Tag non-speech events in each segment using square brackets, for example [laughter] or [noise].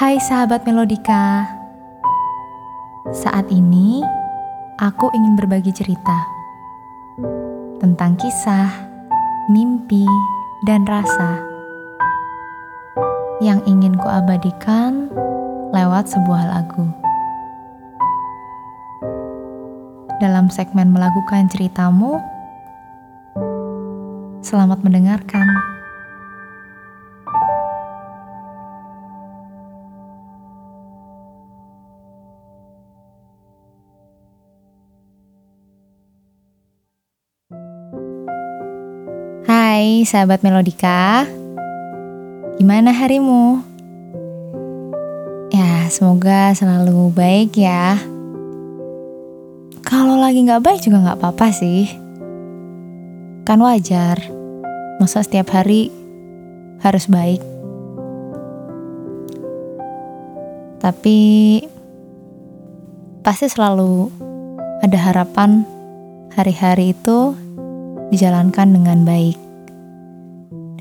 Hai sahabat Melodika. Saat ini aku ingin berbagi cerita tentang kisah, mimpi, dan rasa yang ingin kuabadikan lewat sebuah lagu. Dalam segmen melakukan ceritamu, selamat mendengarkan. Sahabat Melodika, gimana harimu? Ya, semoga selalu baik ya. Kalau lagi nggak baik juga nggak apa-apa sih. Kan wajar, masa setiap hari harus baik. Tapi pasti selalu ada harapan hari-hari itu dijalankan dengan baik,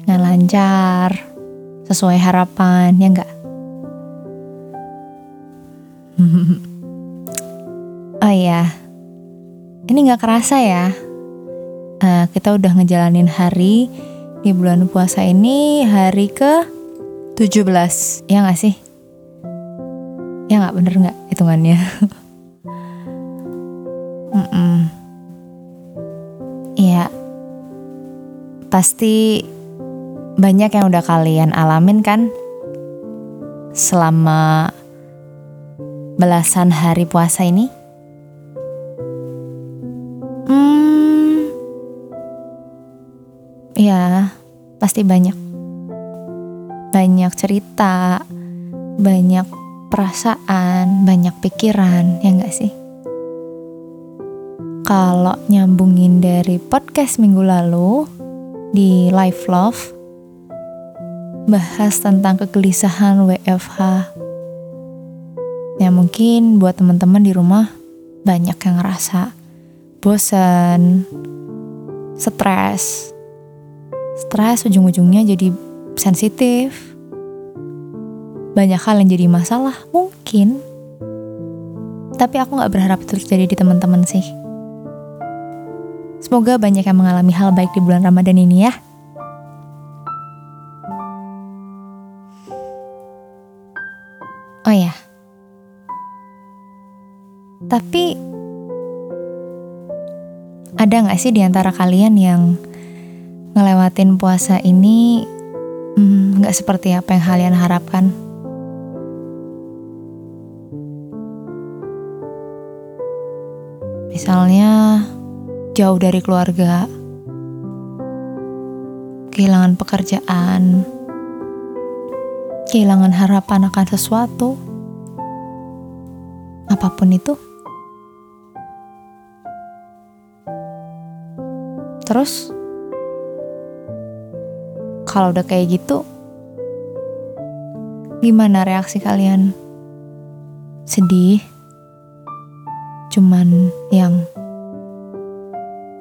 dengan lancar, sesuai harapan, ya enggak? [laughs] oh iya, ini nggak kerasa ya, uh, kita udah ngejalanin hari di bulan puasa ini hari ke 17, ya nggak sih? Ya nggak bener nggak hitungannya? [laughs] mm -mm. Iya, Pasti banyak yang udah kalian alamin kan selama belasan hari puasa ini? Hmm, ya pasti banyak. Banyak cerita, banyak perasaan, banyak pikiran, ya enggak sih? Kalau nyambungin dari podcast minggu lalu, di Live Love bahas tentang kegelisahan WFH. Ya mungkin buat teman-teman di rumah banyak yang ngerasa bosan, stres. Stres ujung-ujungnya jadi sensitif. Banyak hal yang jadi masalah, mungkin. Tapi aku gak berharap itu terjadi di teman-teman sih. Semoga banyak yang mengalami hal baik di bulan Ramadan ini ya. Oh ya. Tapi ada nggak sih di antara kalian yang ngelewatin puasa ini hmm, nggak hmm, seperti apa yang kalian harapkan? Misalnya jauh dari keluarga, kehilangan pekerjaan, kehilangan harapan akan sesuatu, apa pun itu. Terus, kalau udah kayak gitu, gimana reaksi kalian? Sedih? Cuman yang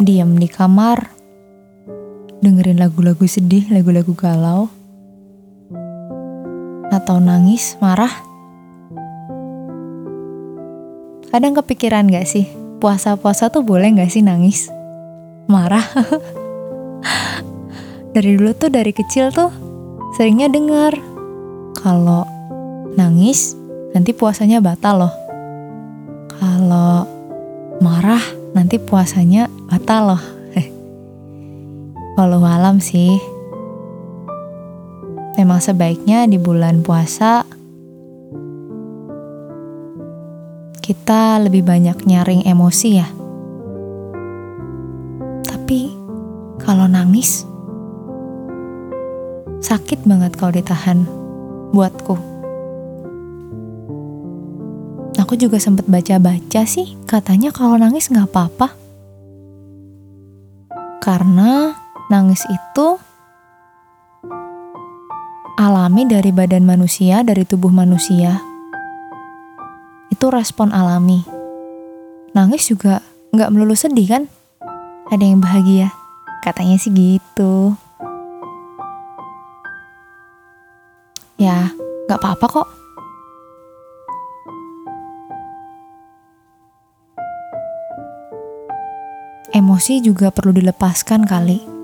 diam di kamar, dengerin lagu-lagu sedih, lagu-lagu galau, atau nangis, marah. Kadang kepikiran gak sih, puasa-puasa tuh boleh gak sih nangis? Marah. [laughs] dari dulu tuh, dari kecil tuh, seringnya dengar kalau nangis nanti puasanya batal loh. Kalau marah nanti puasanya batal loh. [laughs] Walau alam sih. Memang sebaiknya di bulan puasa kita lebih banyak nyaring emosi ya. Tapi kalau nangis sakit banget kalau ditahan buatku. Aku juga sempat baca-baca sih, katanya kalau nangis nggak apa-apa. Karena nangis itu alami dari badan manusia, dari tubuh manusia. Itu respon alami. Nangis juga nggak melulu sedih kan? Ada yang bahagia. Katanya sih gitu. Ya, nggak apa-apa kok. Emosi juga perlu dilepaskan kali.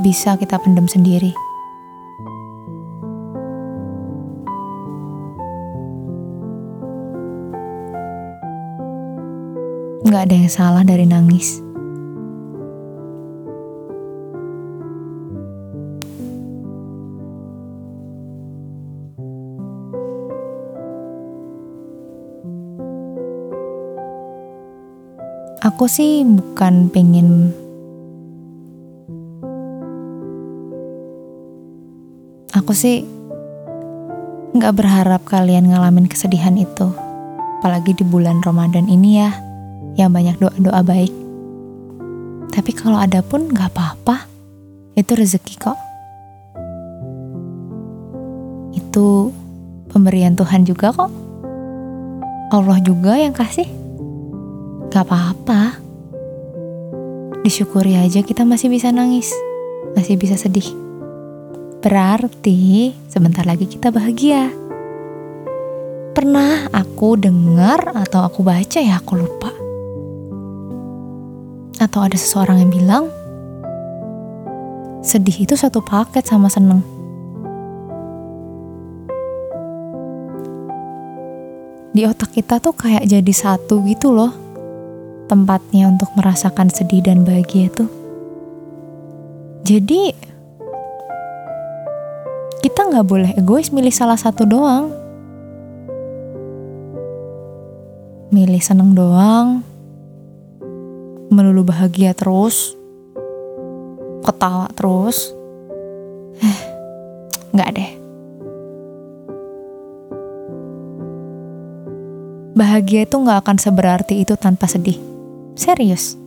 Bisa kita pendam sendiri. Gak ada yang salah dari nangis. Aku sih bukan pengen Aku sih nggak berharap kalian ngalamin kesedihan itu. Apalagi di bulan Ramadan ini ya, yang banyak doa-doa baik. Tapi kalau ada pun nggak apa-apa, itu rezeki kok. Itu pemberian Tuhan juga kok. Allah juga yang kasih. Gak apa-apa. Disyukuri aja kita masih bisa nangis, masih bisa sedih. Berarti sebentar lagi kita bahagia. Pernah aku dengar atau aku baca ya aku lupa. Atau ada seseorang yang bilang, sedih itu satu paket sama seneng. Di otak kita tuh kayak jadi satu gitu loh tempatnya untuk merasakan sedih dan bahagia itu. Jadi kita nggak boleh egois milih salah satu doang. Milih seneng doang, melulu bahagia terus, ketawa terus. Eh, nggak deh. Bahagia itu nggak akan seberarti itu tanpa sedih. Serius.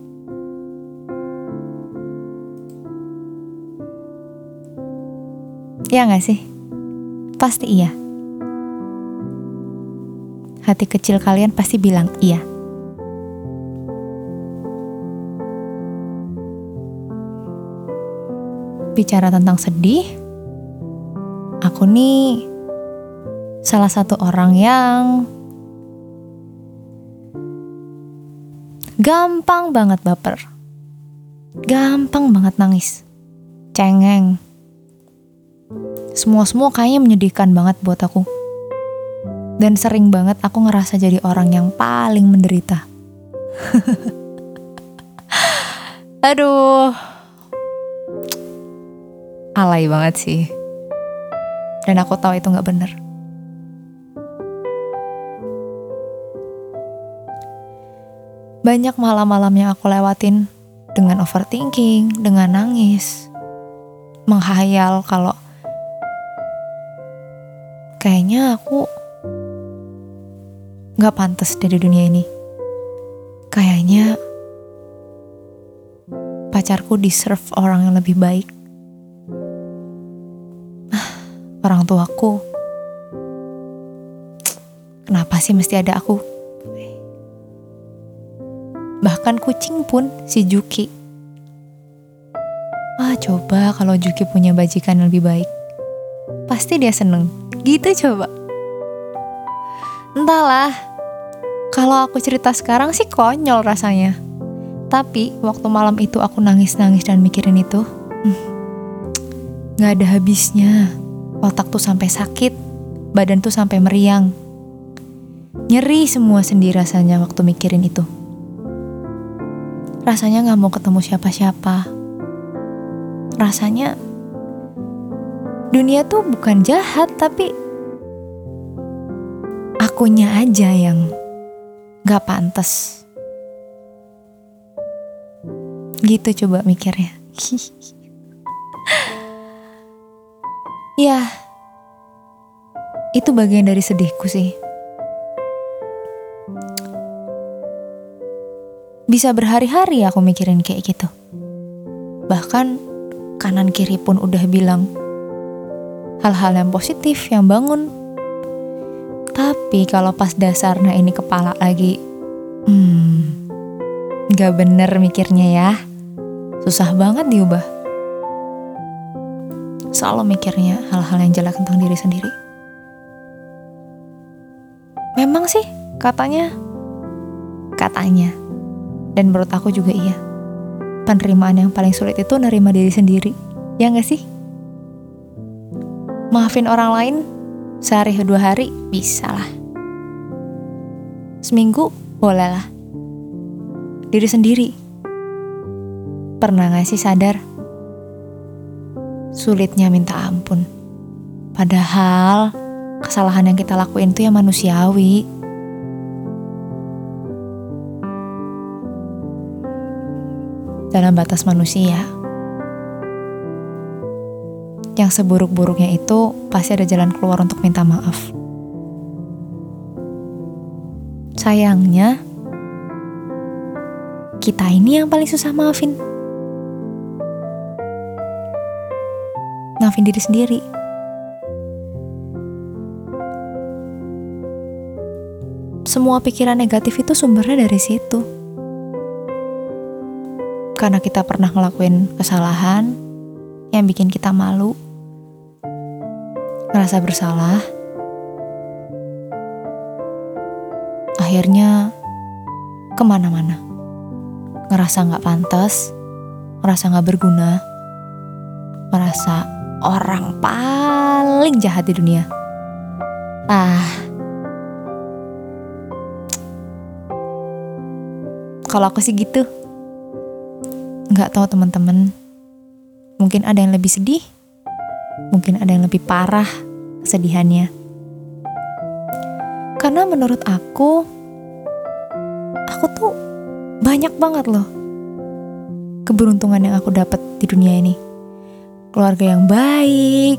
Ya nggak sih? Pasti iya. Hati kecil kalian pasti bilang iya. Bicara tentang sedih, aku nih salah satu orang yang Gampang banget baper. Gampang banget nangis. Cengeng. Semua-semua kayaknya menyedihkan banget buat aku. Dan sering banget aku ngerasa jadi orang yang paling menderita. [laughs] Aduh. Alay banget sih. Dan aku tahu itu gak bener. Banyak malam-malam yang aku lewatin dengan overthinking, dengan nangis, menghayal kalau kayaknya aku gak pantas dari dunia ini. Kayaknya pacarku deserve orang yang lebih baik. Ah, orang tuaku. Kenapa sih mesti ada aku? Bahkan kucing pun si Juki. Wah coba kalau Juki punya bajikan yang lebih baik. Pasti dia seneng. Gitu coba. Entahlah. Kalau aku cerita sekarang sih konyol rasanya. Tapi waktu malam itu aku nangis-nangis dan mikirin itu. Hmm, gak ada habisnya. Otak tuh sampai sakit. Badan tuh sampai meriang. Nyeri semua sendiri rasanya waktu mikirin itu rasanya gak mau ketemu siapa-siapa. Rasanya dunia tuh bukan jahat, tapi akunya aja yang gak pantas. Gitu coba mikirnya. [laughs] ya, itu bagian dari sedihku sih. Bisa berhari-hari aku mikirin kayak gitu. Bahkan kanan kiri pun udah bilang hal-hal yang positif, yang bangun. Tapi kalau pas dasarnya ini kepala lagi, hmm, gak bener mikirnya ya. Susah banget diubah. Selalu mikirnya hal-hal yang jelek tentang diri sendiri. Memang sih, katanya katanya. Dan menurut aku juga iya. Penerimaan yang paling sulit itu nerima diri sendiri. Ya gak sih? Maafin orang lain sehari dua hari bisa lah. Seminggu boleh lah. Diri sendiri. Pernah gak sih sadar? Sulitnya minta ampun. Padahal kesalahan yang kita lakuin itu ya manusiawi. Dalam batas manusia. Yang seburuk-buruknya itu pasti ada jalan keluar untuk minta maaf. Sayangnya, kita ini yang paling susah maafin. Maafin diri sendiri. Semua pikiran negatif itu sumbernya dari situ. Karena kita pernah ngelakuin kesalahan yang bikin kita malu, ngerasa bersalah, akhirnya ke mana-mana. Ngerasa gak pantas, ngerasa gak berguna, merasa orang paling jahat di dunia. Ah, Kalau aku sih gitu. Nggak tahu teman-teman. Mungkin ada yang lebih sedih. Mungkin ada yang lebih parah kesedihannya. Karena menurut aku, aku tuh banyak banget loh keberuntungan yang aku dapat di dunia ini. Keluarga yang baik,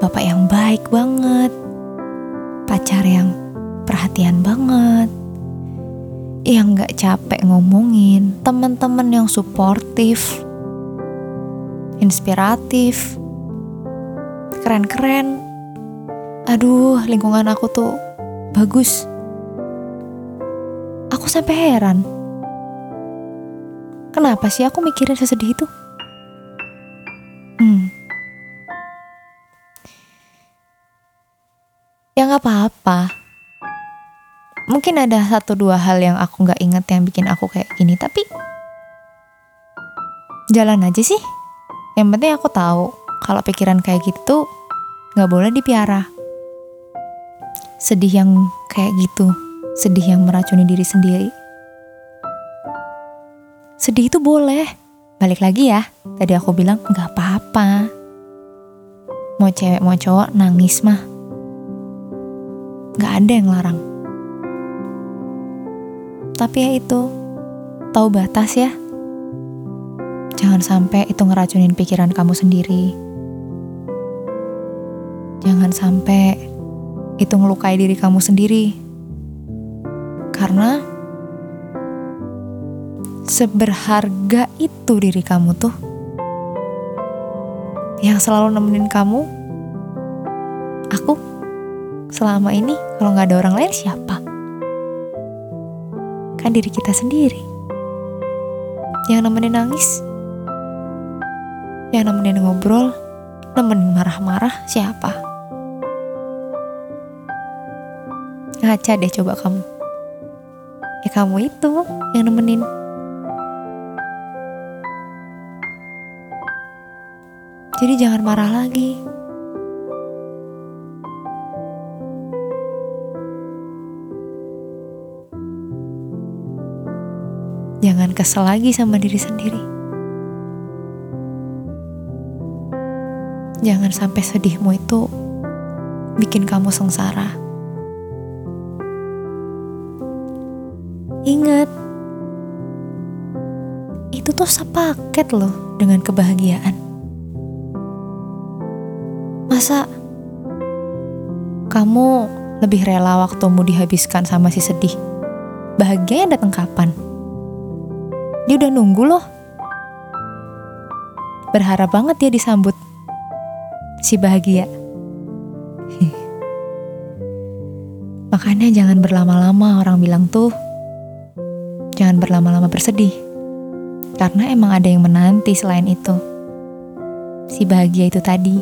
bapak yang baik banget, pacar yang perhatian banget, yang gak capek ngomongin, teman-teman yang suportif, inspiratif, keren-keren. Aduh, lingkungan aku tuh bagus. Aku sampai heran. Kenapa sih aku mikirin sesedih itu? Hmm. Ya nggak apa-apa mungkin ada satu dua hal yang aku nggak inget yang bikin aku kayak gini tapi jalan aja sih yang penting aku tahu kalau pikiran kayak gitu nggak boleh dipiara. Sedih yang kayak gitu sedih yang meracuni diri sendiri. Sedih itu boleh. Balik lagi ya tadi aku bilang nggak apa-apa. Mau cewek mau cowok nangis mah. Nggak ada yang larang. Tapi ya itu, tahu batas ya. Jangan sampai itu ngeracunin pikiran kamu sendiri. Jangan sampai itu ngelukai diri kamu sendiri. Karena seberharga itu diri kamu tuh. Yang selalu nemenin kamu, aku selama ini kalau nggak ada orang lain siapa? kan diri kita sendiri. Yang nemenin nangis, yang nemenin ngobrol, nemenin marah-marah siapa? Ngaca deh coba kamu. Ya kamu itu yang nemenin. Jadi jangan marah lagi. Jangan kesel lagi sama diri sendiri. Jangan sampai sedihmu itu bikin kamu sengsara. Ingat, itu tuh sepaket loh dengan kebahagiaan. Masa kamu lebih rela waktumu dihabiskan sama si sedih? Bahagianya datang kapan? Dia udah nunggu loh. Berharap banget dia disambut. Si bahagia. [laughs] Makanya jangan berlama-lama orang bilang tuh. Jangan berlama-lama bersedih. Karena emang ada yang menanti selain itu. Si bahagia itu tadi.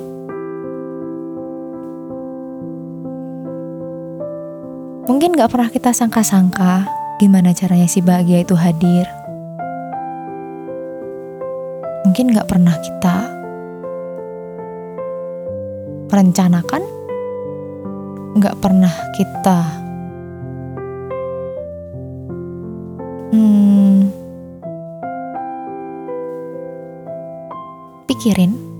Mungkin gak pernah kita sangka-sangka gimana caranya si bahagia itu hadir. Mungkin gak pernah kita rencanakan, gak pernah kita hmm, pikirin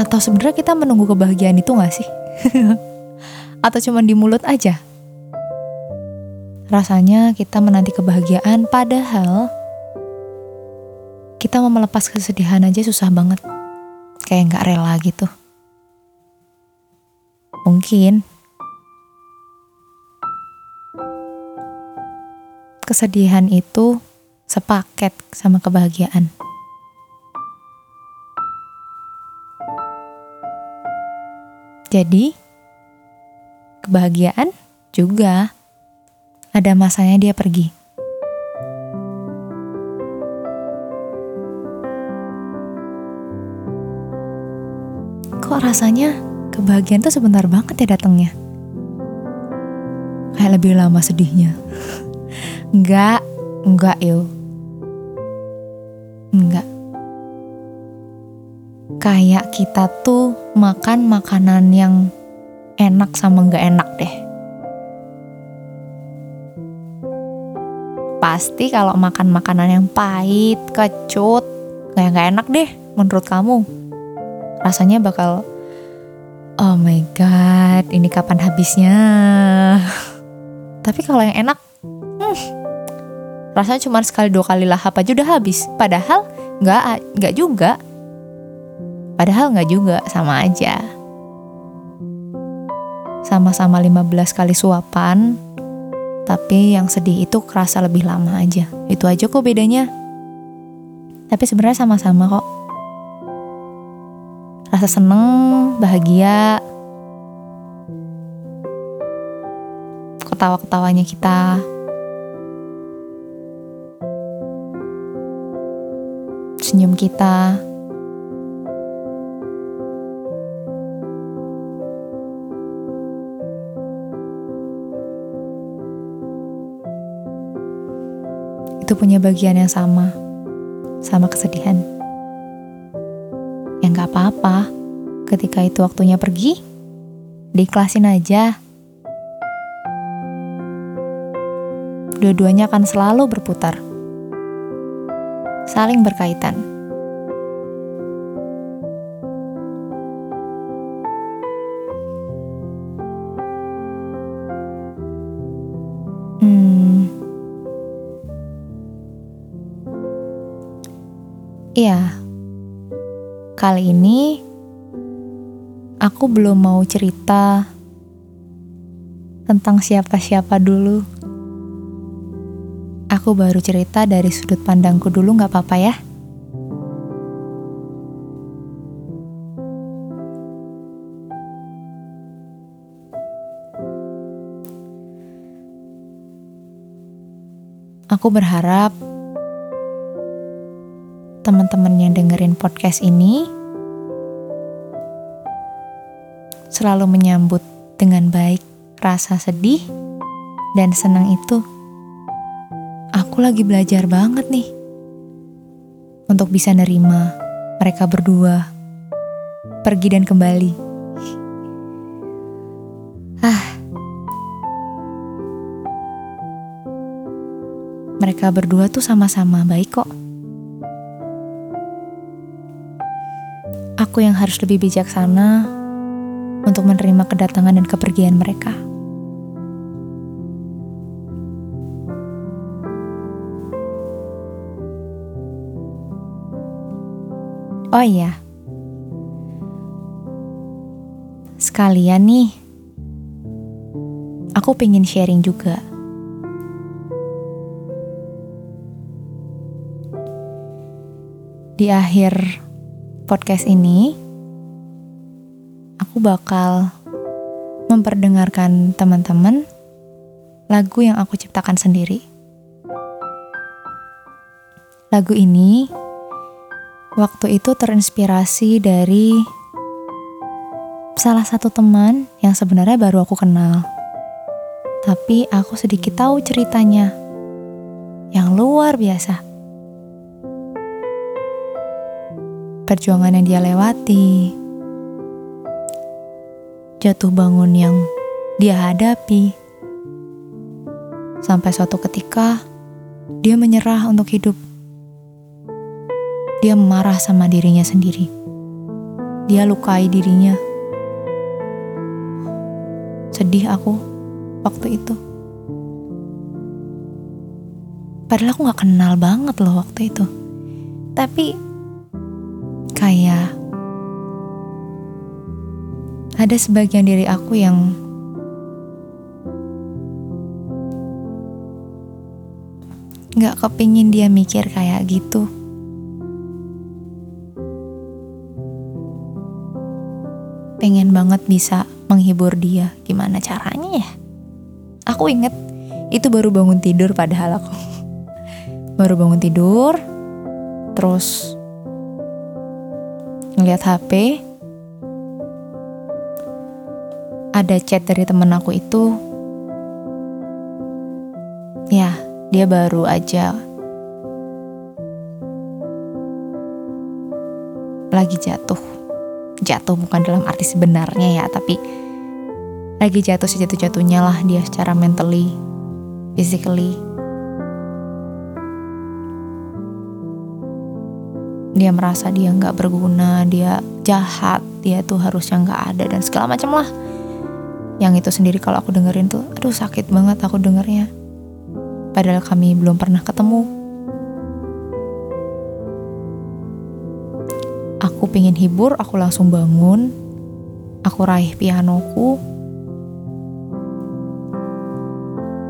Atau sebenarnya kita menunggu kebahagiaan itu gak sih? [laughs] Atau cuma di mulut aja? Rasanya kita menanti kebahagiaan padahal kita mau melepas kesedihan aja susah banget. Kayak gak rela gitu. Mungkin kesedihan itu sepaket sama kebahagiaan. Jadi, kebahagiaan juga ada masanya dia pergi. Rasanya kebahagiaan tuh sebentar banget ya datangnya? Kayak lebih lama sedihnya. [laughs] enggak, enggak yo. Enggak kayak kita tuh makan makanan yang enak sama nggak enak deh. Pasti kalau makan makanan yang pahit, kecut, kayak nggak enak deh menurut kamu. Rasanya bakal, oh my god, ini kapan habisnya? Tapi kalau yang enak, hmm, rasanya cuma sekali dua kali lahap aja udah habis. Padahal nggak nggak juga Padahal nggak juga, sama aja. Sama-sama 15 kali suapan, tapi yang sedih itu kerasa lebih lama aja. Itu aja kok bedanya. Tapi sebenarnya sama-sama kok. Rasa seneng, bahagia, ketawa-ketawanya kita. Senyum kita, itu punya bagian yang sama, sama kesedihan. Gak apa-apa, ketika itu waktunya pergi, diiklasin aja. Dua-duanya akan selalu berputar, saling berkaitan. Kali ini aku belum mau cerita tentang siapa-siapa dulu. Aku baru cerita dari sudut pandangku dulu gak apa-apa ya? Aku berharap teman-teman yang dengerin podcast ini selalu menyambut dengan baik rasa sedih dan senang itu. Aku lagi belajar banget nih untuk bisa nerima mereka berdua pergi dan kembali. Ah, mereka berdua tuh sama-sama baik kok. Aku yang harus lebih bijaksana untuk menerima kedatangan dan kepergian mereka. Oh iya, sekalian nih, aku pengen sharing juga. Di akhir podcast ini, aku bakal memperdengarkan teman-teman lagu yang aku ciptakan sendiri. Lagu ini waktu itu terinspirasi dari salah satu teman yang sebenarnya baru aku kenal. Tapi aku sedikit tahu ceritanya yang luar biasa. Perjuangan yang dia lewati, jatuh bangun yang dia hadapi, sampai suatu ketika dia menyerah untuk hidup. Dia marah sama dirinya sendiri. Dia lukai dirinya. Sedih aku waktu itu. Padahal aku gak kenal banget loh waktu itu. Tapi kayak ada sebagian diri aku yang gak kepingin dia mikir kayak gitu. Pengen banget bisa menghibur dia. Gimana caranya ya? Aku inget itu baru bangun tidur padahal aku. [laughs] Baru bangun tidur, terus ngeliat HP, ada chat dari temen aku itu, ya dia baru aja lagi jatuh. Jatuh bukan dalam arti sebenarnya ya, tapi lagi jatuh sejatuh-jatuhnya lah dia secara mentally, physically. Dia merasa dia nggak berguna, dia jahat, dia tuh harusnya nggak ada dan segala macam lah. Yang itu sendiri kalau aku dengerin tuh, aduh sakit banget aku dengernya padahal kami belum pernah ketemu. Aku pengen hibur, aku langsung bangun. Aku raih pianoku.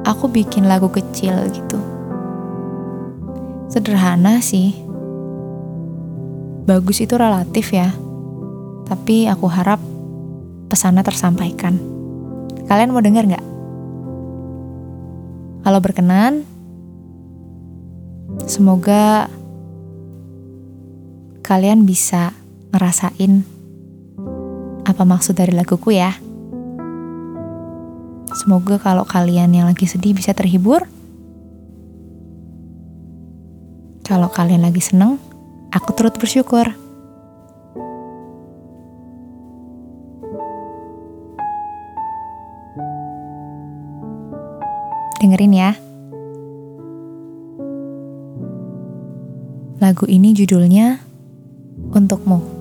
Aku bikin lagu kecil gitu. Sederhana sih. Bagus itu relatif ya. Tapi aku harap pesannya tersampaikan. Kalian mau dengar nggak? Kalau berkenan, semoga kalian bisa ngerasain apa maksud dari laguku ya. Semoga kalau kalian yang lagi sedih bisa terhibur. Kalau kalian lagi seneng, aku turut bersyukur. Dengerin ya. Lagu ini judulnya Untukmu. Untukmu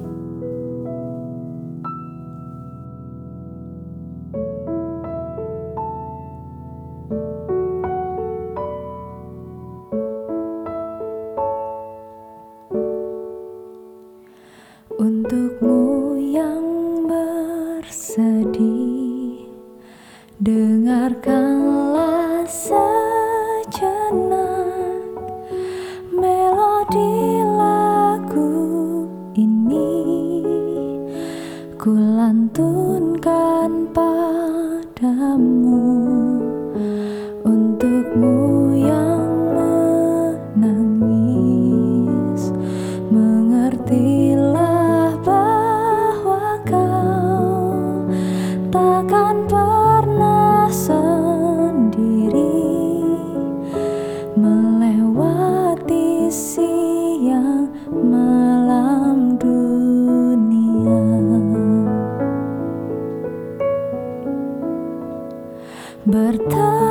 Berteriaklah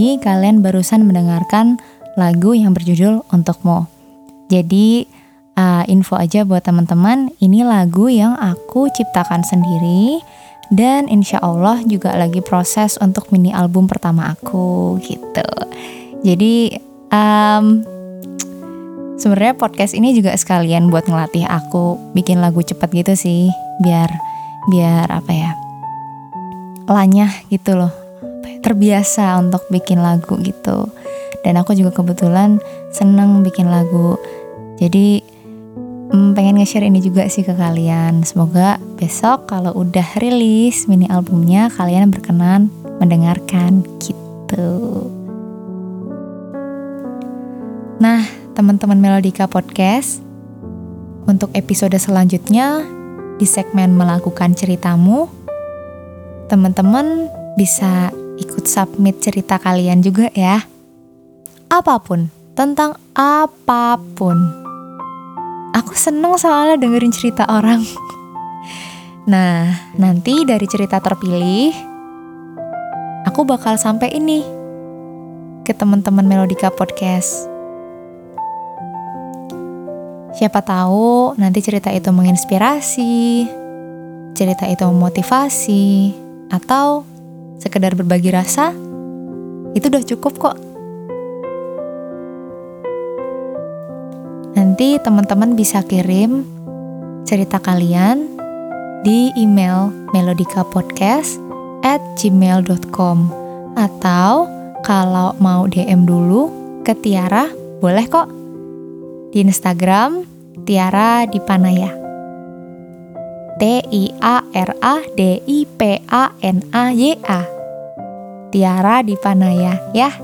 tadi kalian barusan mendengarkan lagu yang berjudul Untukmu. Jadi, uh, info aja buat teman-teman, ini lagu yang aku ciptakan sendiri dan insya Allah juga lagi proses untuk mini album pertama aku gitu. Jadi, um, sebenarnya podcast ini juga sekalian buat ngelatih aku bikin lagu cepat gitu sih, biar biar apa ya, lanyah gitu loh terbiasa untuk bikin lagu gitu. Dan aku juga kebetulan seneng bikin lagu. Jadi hmm, pengen nge-share ini juga sih ke kalian. Semoga besok kalau udah rilis mini albumnya kalian berkenan mendengarkan gitu. Nah teman-teman Melodika Podcast untuk episode selanjutnya di segmen melakukan ceritamu teman-teman bisa ikut submit cerita kalian juga ya. Apa pun, tentang apa pun. Aku seneng soalnya dengerin cerita orang. [laughs] Nah, nanti dari cerita terpilih, aku bakal sampai ini ke teman-teman Melodika Podcast. Siapa tahu nanti cerita itu menginspirasi, cerita itu memotivasi, atau sekedar berbagi rasa, itu udah cukup kok. Nanti teman-teman bisa kirim cerita kalian di email melodikapodcast at gmail.com atau kalau mau DM dulu ke Tiara boleh kok di Instagram Tiara Dipanaya. T I A R A D I P A N A Y A. Tiara Dipanaya ya.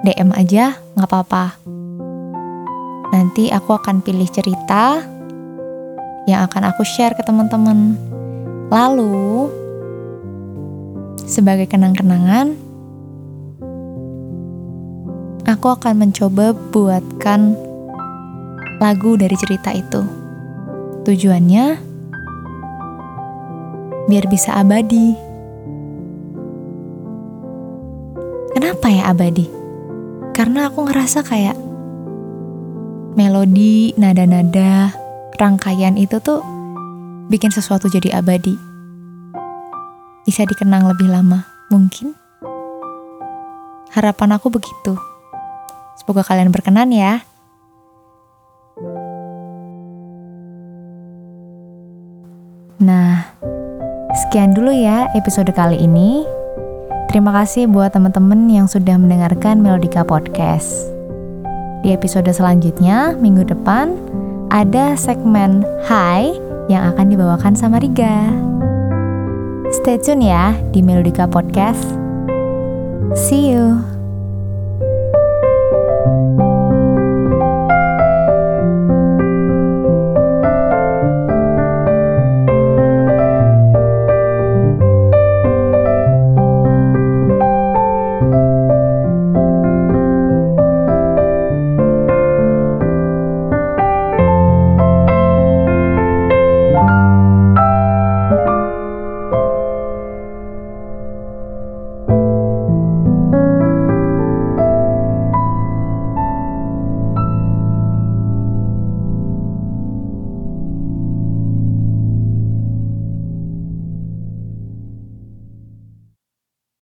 DM aja nggak apa-apa. Nanti aku akan pilih cerita yang akan aku share ke teman-teman. Lalu sebagai kenang-kenangan aku akan mencoba buatkan lagu dari cerita itu. Tujuannya biar bisa abadi. Kenapa ya abadi? Karena aku ngerasa kayak melodi, nada-nada, rangkaian itu tuh bikin sesuatu jadi abadi. Bisa dikenang lebih lama, mungkin. Harapan aku begitu. Semoga kalian berkenan ya. Nah, Sekian dulu ya episode kali ini. Terima kasih buat teman-teman yang sudah mendengarkan Melodika Podcast. Di episode selanjutnya, minggu depan, ada segmen Hai yang akan dibawakan sama Riga. Stay tune ya di Melodika Podcast. See you.